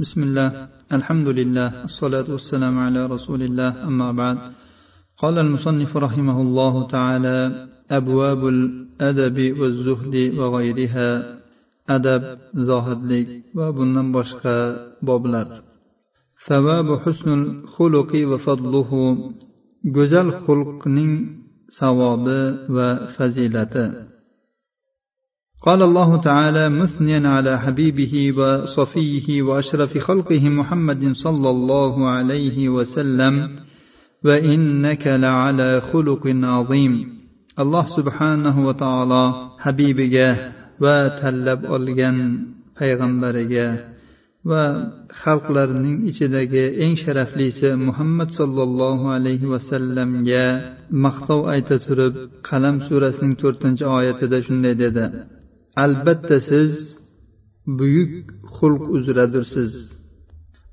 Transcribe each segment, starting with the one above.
بسم الله الحمد لله الصلاة والسلام على رسول الله أما بعد قال المصنف رحمه الله تعالى أبواب الأدب والزهد وغيرها أدب زاهد لك وابن بشقى بابلر ثواب حسن الخلق وفضله جزل خلق ثواب وفزيلته قال الله تعالى مثنيا على حبيبه وصفيه واشرف خلقه محمد صلى الله عليه وسلم وانك لعلى خلق عظيم الله سبحانه وتعالى حبيبه وتلب olgan payg'ambariga va xalqlarning ichidagi eng sharaflisi muhammad sollallohu alayhi vasallamga maqtov ayta turib qalam surasining to'rtinchi oyatida shunday dedi albatta siz buyuk xulq uzradirsiz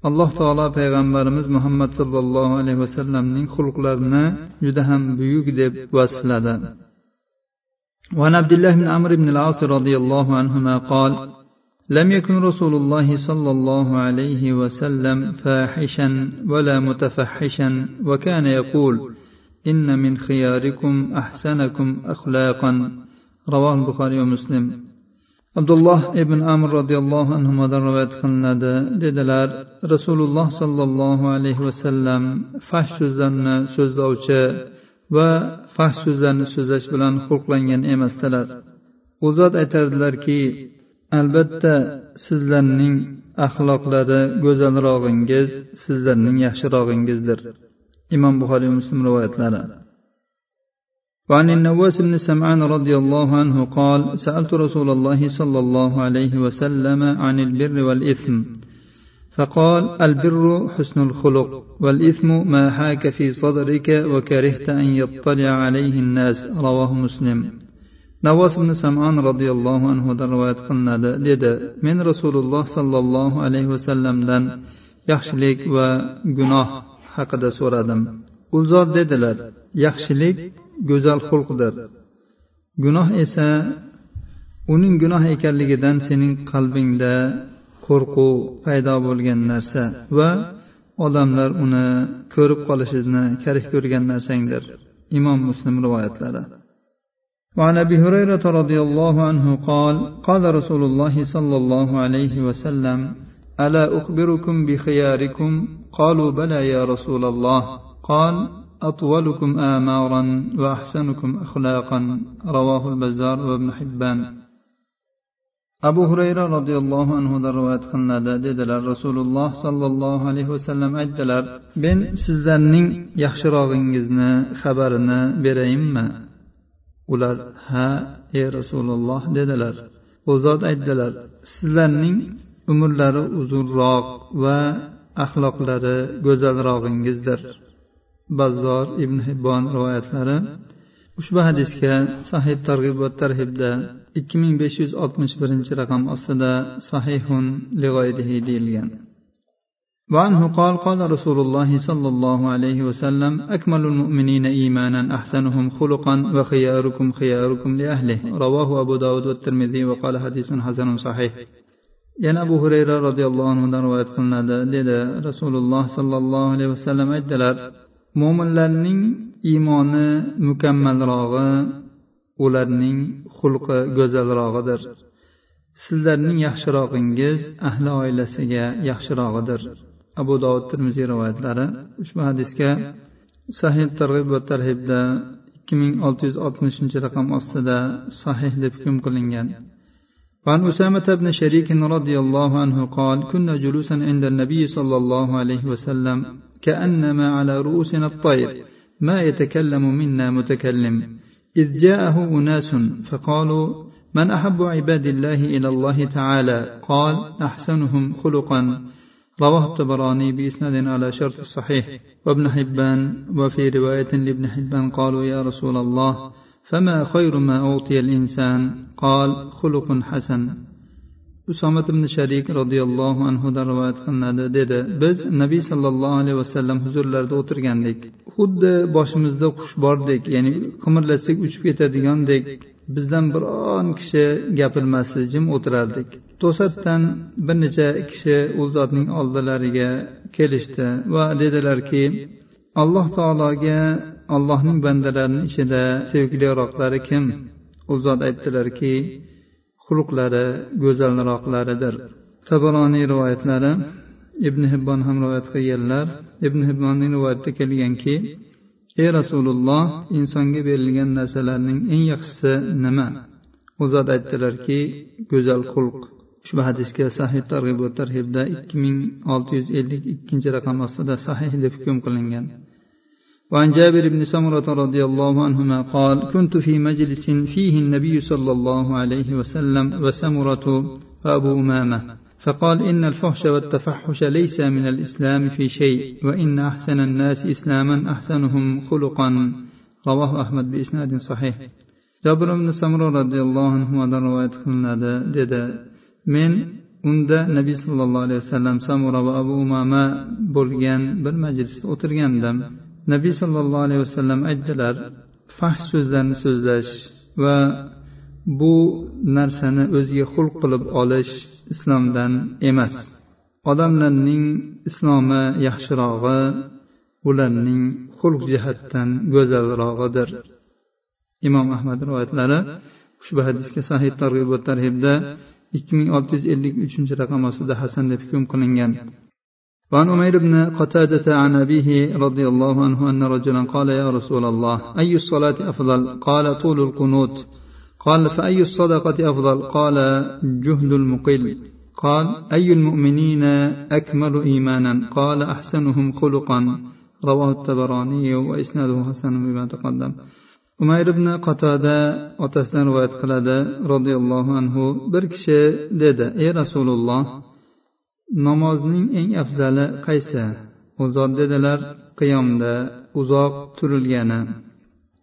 alloh taolo payg'ambarimiz muhammad sollallohu alayhi vasallamning xulqlarini juda ham buyuk deb vasfladi وعن عبد الله بن عمرو بن العاص رضي الله عنهما قال لم يكن رسول الله صلى الله عليه وسلم فاحشا ولا متفحشا وكان يقول إن من خياركم أحسنكم أخلاقا رواه البخاري ومسلم abdulloh ibn amr roziyallohu anhudan rivoyat qilinadi. Dedilar rasululloh sollallohu alayhi vasallam fash so'zlarni so'zlovchi va fash so'zlarni so'zlash bilan xulqlangan emasdilar. U zot aytardilarki albatta sizlarning axloqlari go'zalrog'ingiz sizlarning yaxshirog'ingizdir. Imom buxoriy muslim rivoyatlari. وعن النواس بن سمعان رضي الله عنه قال سألت رسول الله صلى الله عليه وسلم عن البر والإثم. فقال البر حسن الخلق والإثم ما حاك في صدرك وكرهت أن يطلع عليه الناس رواه مسلم. نواس بن سمعان رضي الله عنه دروات قناد لدى من رسول الله صلى الله عليه وسلم دن يخشلك وقناه حقد سورة دم. yaxshilik go'zal xulqdir gunoh esa uning gunoh ekanligidan sening qalbingda qo'rquv paydo bo'lgan narsa va odamlar uni ko'rib qolishini karih ko'rgan narsangdir imom muslim rivoyatlari وعن ابي هريره رضي الله عنه قال قال رسول الله صلى الله عليه وسلم الا اخبركم بخياركم قالوا بلى يا رسول الله قال أطولكم آمارا وأحسنكم أخلاقا رواه البزار وابن حبان abu hurayra roziyallohu anhudan rivoyat qilinadi dedilar rasululloh sollallohu alayhi vasallam aytdilar men sizlarning yaxshirog'ingizni xabarini berayinmi ular ha ey rasululloh dedilar u zot aytdilar sizlarning umrlari uzunroq va axloqlari go'zalrog'ingizdir bazzor ibn hibbon rivoyatlari. Ushbu hadisga sahih targ'ibot tarhibda ikki ming besh yuz oltmish birinchi raqam ostida sahihun lig'oydihi deyilgan. وعنه قال قال رسول الله صلى الله عليه وسلم أكمل المؤمنين إيمانا أحسنهم خلقا وخياركم خياركم لأهله رواه أبو داود والترمذي وقال حديث حسن صحيح ين أبو هريرة رضي الله عنه دروات قلنا رسول الله صلى الله عليه وسلم أجدلت mo'minlarning iymoni mukammalrog'i ularning xulqi go'zalrog'idir sizlarning yaxshirog'ingiz ahli oilasiga yaxshirog'idir abu dovud termiziy rivoyatlari ushbu hadisga sahih targ'ib va tarhibda ikki ming olti yuz oltmishinchi raqam ostida sahih deb hukm qilingan وعن أسامة بن شريك رضي الله عنه قال كنا جلوسا عند النبي صلى الله عليه وسلم كأنما على رؤوسنا الطير ما يتكلم منا متكلم. إذ جاءه أناس فقالوا من أحب عباد الله إلى الله تعالى؟ قال أحسنهم خلقا. رواه الطبراني بإسناد على شرط الصحيح. وابن حبان وفي رواية لابن حبان قالوا يا رسول الله فما خير ما أعطي الإنسان؟ قال خلق حسن. Usomat ibn sharik roziyallohu anhudan rivoyat qilinadi dedi. Biz nabiy sollallohu alayhi vasallam huzurlarida o'tirgandik xuddi boshimizda qush bordek ya'ni qimirlatsak uchib ketadigandek bizdan biron kishi gapirmasdi jim o'tirardik. To'satdan bir necha kishi u zotning oldilariga kelishdi va dedilarki alloh taologa allohning bandalarini ichida sevgiliroqlari kim? U zot aytdilarki xulqlari go'zalroqlaridir. Tabaroniy rivoyatlari ibn hibbon ham rivoyat qilganlar. Ibn hibbonning rivoyatida kelganki ey rasululloh insonga berilgan narsalarning eng yaxshisi nima? U zot aytdilarki go'zal xulq. Ushbu hadisga sahih targ'ib va tarhibda ikki ming olti yuz ellik ikkinchi raqam ostida sahih deb hukm qilingan. وعن جابر بن سمرة رضي الله عنهما قال كنت في مجلس فيه النبي صلى الله عليه وسلم وسمرة وأبو أمامة. فقال إن الفحش والتفحش ليس من الإسلام في شيء وإن أحسن الناس إسلاما أحسنهم خلقا. رواه أحمد بإسناد صحيح. jabr ibn samro roziyallohu anhudan rivoyat qilinadi dedi men unda nabiy sollallohu alayhi vasallam samura va abu umama bo'lgan bir majlisda o'tirgandim nabiy sollallohu alayhi vasallam aytdilar fahsh so'zlarni so'zlash va bu narsani o'ziga xulq qilib olish islomdan emas. Odamlarning islomi yaxshirog'i ularning xulq jihatdan go'zalrog'idir. Imom ahmad rivoyatlari ushbu hadisga sahih targ'ibot va tarhibda ikki ming olti yuz ellik uchinchi raqam ostida hasan deb hukm qilingan. وعن أمير بن قتادة عن أبيه رضي الله عنه أن رجلا قال يا رسول الله أي الصلاة أفضل؟ قال طول القنوت. قال فأي الصدقة أفضل؟ قال جهد المقل. قال أي المؤمنين أكمل إيمانا؟ قال أحسنهم خلقا. رواه التبراني وإسناده حسن بما تقدم. umayr ibn qatoda otasidan rivoyat qiladi roziyallohu anhu bir kishi dedi ey rasululloh namozning eng afzali qaysi? U zot dedilar qiyomda uzoq turilgani.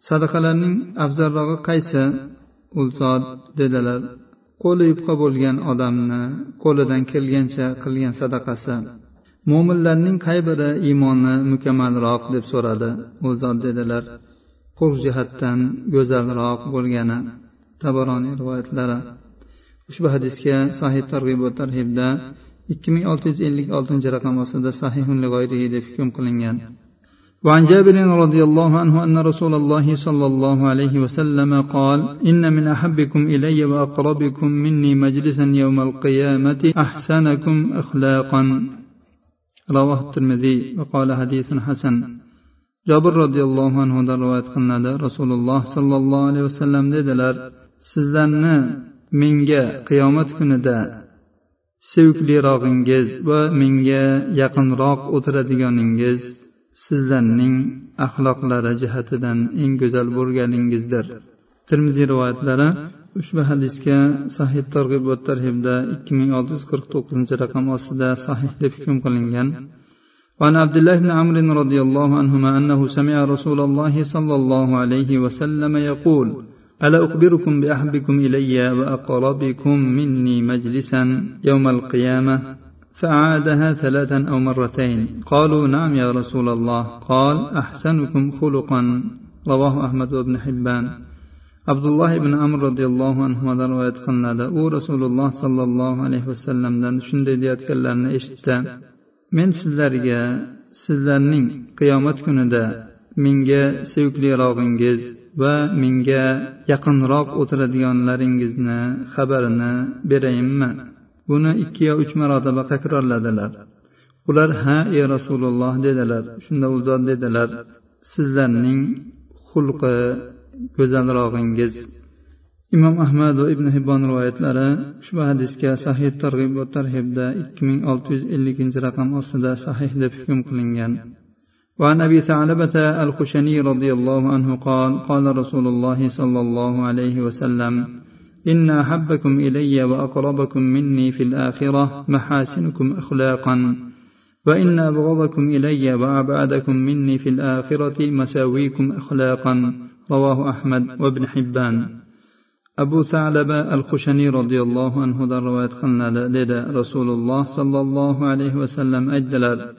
Sadaqalarning afzalrog'i qaysi? U zot dedilar qo'li yupqa bo'lgan odamni qo'lidan kelgancha qilgan sadaqasi. Mo'minlarning qay biri iymoni mukammalroq deb so'radi? U zot dedilar xulq jihatdan go'zalroq bo'lgani. Tabaroniy rivoyatlari. Ushbu hadisga sahih targ'ib va tarhibda ikki ming olti yuz ellik oltinchi raqam ostida sahihun deb hukm qilingan وعن جابر رضي الله عنه أن رسول الله صلى الله عليه وسلم قال إن من أحبكم إلي وأقربكم مني مجلسا يوم القيامة أحسنكم أخلاقا رواه الترمذي وقال حديث حسن jobir roziyallohu anhudan rivoyat qilinadi rasululloh sollallohu alayhi vasallam dedilar sizlarni menga qiyomat kunida seviklirog'ingiz va menga yaqinroq o'tiradiganingiz sizlarning axloqlari jihatidan eng go'zal bo'lganingizdir termiziy rivoyatlari ushbu hadisga sahih targ'ib va tarhibda ikki ming olti yuz qirq to'qqizinchi raqam ostida sahih deb hukm qilingan وعن عبد الله بن عمرو رضي الله عنهما أنه سمع رسول الله صلى الله عليه وسلم يقول ألا أخبركم بأحبكم إلي وأقربكم مني مجلسا يوم القيامة فأعادها ثلاثا أو مرتين قالوا نعم يا رسول الله قال أحسنكم خلقا رواه أحمد وابن حبان عبد الله بن عمرو رضي الله عنهما رواية قلنا u rasululloh sollallohu alayhi vasallamdan shunday deyayotganlarini eshitdi men sizlarga sizlarning qiyomat kunida menga seviklirog'ingiz va menga yaqinroq o'tiradiganlaringizni xabarini berayinmi? Buni ikki yo uch marotaba takrorladilar. Ular ha ey rasululloh dedilar. Shunda u zot dedilar. Sizlarning xulqi go'zalrog'ingiz imom ahmad va ibn hibbon rivoyatlari ushbu hadisga sahih targ'ib va tarhibda ikki ming olti yuz ellikinchi raqam ostida sahih deb hukm qilingan. وعن أبي ثعلبة الخشني رضي الله عنه قال قال رسول الله صلى الله عليه وسلم إن أحبكم إلي وأقربكم مني في الآخرة محاسنكم أخلاقا وإن أبغضكم إلي وأبعدكم مني في الآخرة مساويكم أخلاقا رواه أحمد وابن حبان. أبو ثعلبة الخشني رضي الله عنه رواية قلنا لدى رسول الله صلى الله عليه وسلم أجدلال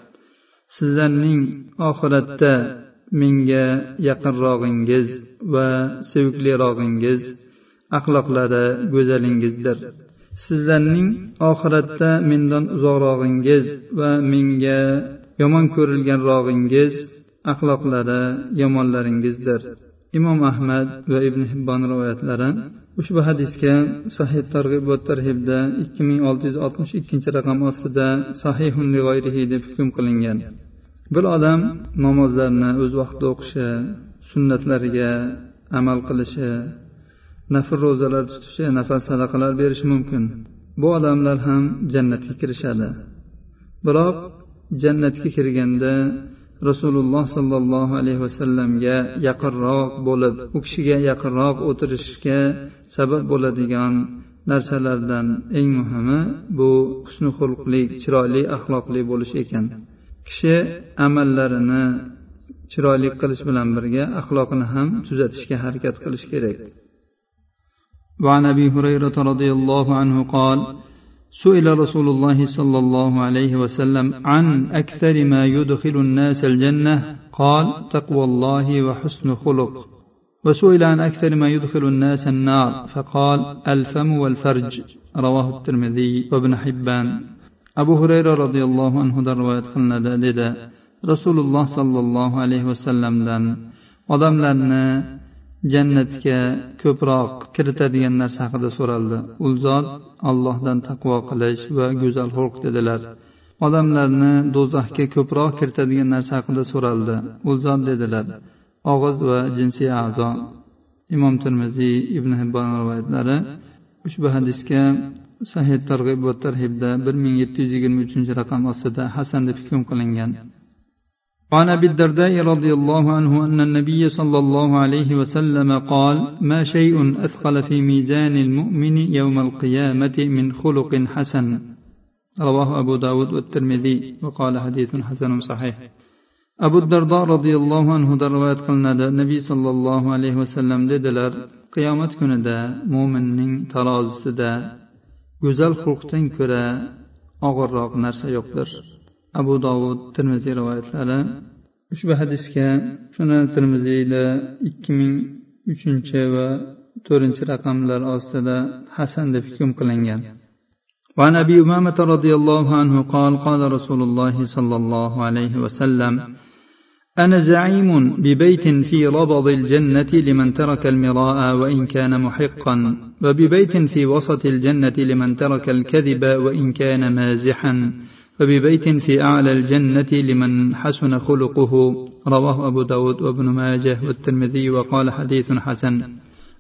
sizlarning oxiratda menga yaqinrog'ingiz va seviklirog'ingiz axloqlari go'zalingizdir. Sizlarning oxiratda mendan uzoqrog'ingiz va menga yomon ko'rilganrog'ingiz axloqlari yomonlaringizdir. Imom ahmad va ibn hibbon rivoyatlari. Ushbu hadisga sahih targ'ib va tarhibda ikki ming olti yuz oltmish ikkinchi raqam ostida sahihun deb hukm qilingan. Bir odam namozlarni o'z vaqtida o'qishi sunnatlariga amal qilishi nafl ro'zalar tutishi nafal sadaqalar berishi mumkin. Bu odamlar ham jannatga kirishadi. Biroq jannatga kirganda rasululloh sollallohu alayhi vasallamga yaqinroq bo'lib u kishiga yaqinroq o'tirishga sabab bo'ladigan narsalardan eng muhimi bu husni xulqli chiroyli axloqli bo'lish ekan kishi amallarini chiroyli qilish bilan birga axloqini ham tuzatishga harakat qilish kerak وعن ابي هريره رضي الله عنه قال سئل رسول الله صلى الله عليه وسلم عن أكثر ما يدخل الناس الجنة قال تقوى الله وحسن خلق. وسئل عن أكثر ما يدخل الناس النار فقال الفم والفرج. رواه الترمذي وابن حبان. abu hurayra roziyallohu anhudan rivoyat qilinadi dedi rasululloh sollallohu alayhi vasallamdan odamlarni jannatga ko'proq kiritadigan narsa haqida so'raldi. U zot allohdan taqvo qilish va go'zal xulq dedilar. Odamlarni do'zaxga ko'proq kiritadigan narsa haqida so'raldi. U zot dedilar og'iz va jinsiy a'zo. Imom termiziy ibn hibbon rivoyatlari ushbu hadisga sahih targ'ib va tarhibda bir ming yetti yuz yigirma uchinchi raqam ostida hasan deb hukm qilingan. عن ابي الدرداء رضي الله عنه ان النبي صلى الله عليه وسلم قال ما شيء اثقل في ميزان المؤمن يوم القيامه من خلق حسن رواه ابو داود والترمذي وقال حديث حسن صحيح abu dardo roziyallohu anhudan rivoyat qilinadi nabiy sollallohu alayhi vasallam dedilar qiyomat kunida mo'minning tarozisida go'zal xulqdan ko'ra og'irroq narsa yo'qdir abu dovud termiziy rivoyatlari ushbu hadisga shuni termiziyda ikki ming uchinchi va to'rtinchi raqamlar ostida hasan deb hukm qilingan. وعن ابي امامه رضي الله عنه قال قال رسول الله صلى الله عليه وسلم أنا زعيم ببيت في ربض الجنه لمن ترك المراء وان كان محقا وببيت في وسط الجنه لمن ترك الكذب وان كان مازحا وببيت في أعلى الجنة لمن حسن خلقه رواه أبو داود وابن ماجه والترمذي وقال حديث حسن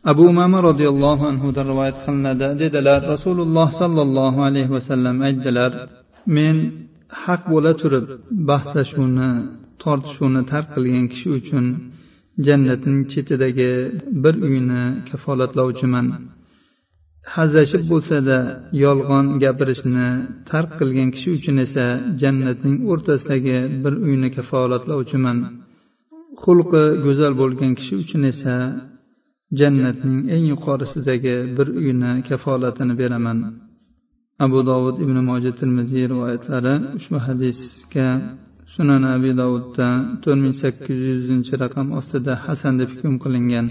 abu umama roziyallohu anhudan rivoyat qilinadi dedilar rasululloh sollallohu alayhi vasallam aytdilar men haq bo'la turib bahslashuvni tortishuvni tark qilgan kishi uchun jannatning chetidagi bir uyni kafolatlovchiman hazrashib bo'lsada yolg'on gapirishni tark qilgan kishi uchun esa jannatning o'rtasidagi bir uyni kafolatlovchiman. Xulqi go'zal bo'lgan kishi uchun esa jannatning eng yuqorisidagi bir uyni kafolatini beraman. Abu dovud ibn moja termiziy rivoyatlari ushbu hadisga sunan abi dovudda to'rt ming sakkiz yuzinchi raqam ostida hasan deb hukm qilingan.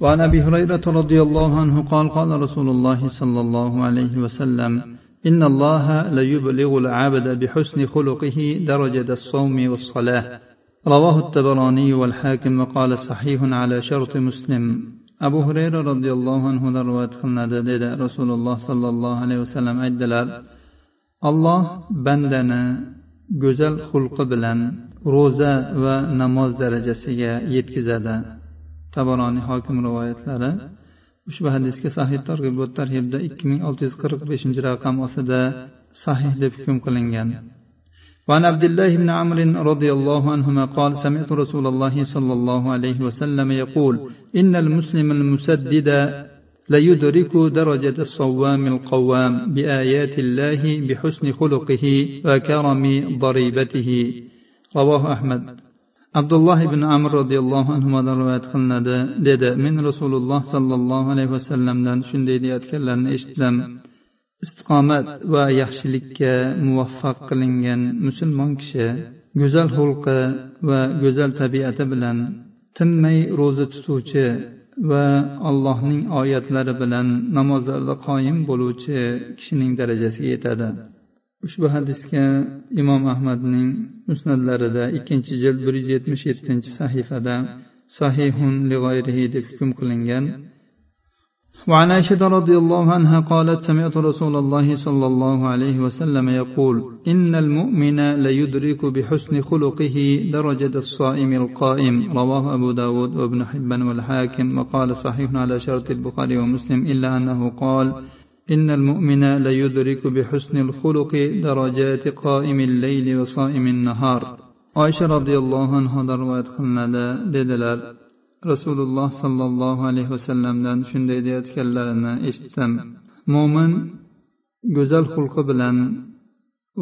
وعن أبي هريرة رضي الله عنه قال قال رسول الله صلى الله عليه وسلم إن الله ليبلغ العبد بحسن خلقه درجة الصوم والصلاة. رواه التبراني والحاكم وقال صحيح على شرط مسلم. أبو هريرة رضي الله عنه دروات خلنا رسول الله صلى الله عليه وسلم عدلال الله بندنا جزل خلق بلن روزة ونماز درجة سيئة يتكزادا tabaroniy hokim rivoyatlari. Ushbu hadisga sahih targ'ib va tarhibda ikki ming olti yuz qirq beshinchi raqam ostida sahih deb hukm qilingan. وعن عبد الله بن عمرو رضي الله عنهما قال سمعت رسول الله صلى الله عليه وسلم يقول إن المسلم المسدد ليدرك درجة الصوام القوام بآيات الله بحسن خلقه وكرم ضريبته رواه أحمد abdulloh ibn amr roziyallohu anhudan rivoyat qilinadi dedi men rasululloh sollallohu alayhi vasallamdan shunday deyayotganlarini eshitdim. Istiqomat va yaxshilikka muvaffaq qilingan musulmon kishi go'zal xulqi va go'zal tabiati bilan tinmay ro'za tutuvchi va allohning oyatlari bilan namozlarda qoyim bo'luvchi kishining darajasiga yetadi. ushbu hadisga imom ahmadning musnatlarida ikkinchi jild bir yuz yetmish yettinchi sahifada sahihun deb hukm qilingan وعن عائشة رضي الله عنها قالت سمعت رسول الله صلى الله عليه وسلم يقول إن المؤمن ليدرك بحسن خلقه درجة الصائم القائم رواه أبو داود وابن حبان والحاكم وقال صحيح على شرط البخاري ومسلم إلا أنه قال إن المؤمن ليدرك بحسن الخلق درجات قائم الليل وصائم النهار oysha roziyallohu anhudan rivoyat qilinadi dedilar rasululloh sollallohu alayhi vasallamdan shunday deyayotganlarini eshitdim mo'min go'zal xulqi bilan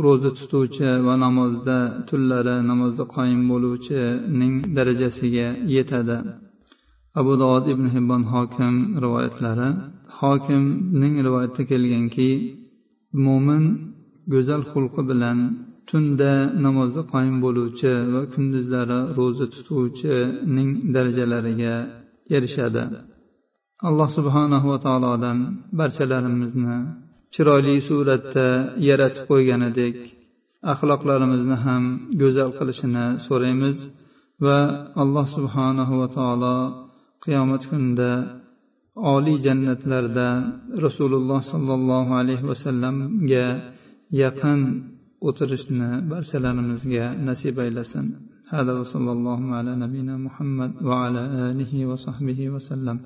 ro'za tutuvchi va namozda tunlari namozda qoyim bo'luvchining darajasiga yetadi Abu dovud ibn hibbon hokim rivoyatlari. Hokimning rivoyatida kelganki mo'min go'zal xulqi bilan tunda namozda qoyim bo'luvchi va kunduzlari ro'za tutuvchining darajalariga erishadi. Alloh subhanahu va taolodan barchalarimizni chiroyli suratda yaratib qo'yganidek axloqlarimizni ham go'zal qilishini so'raymiz va alloh subhanahu va taolo qiyomat kunida oliy jannatlarda rasululloh sollallohu alayhi vasallamga yaqin o'tirishni barchalarimizga nasib aylasin هذا وصلى الله على نبينا محمد وعلى آله وصحبه وسلم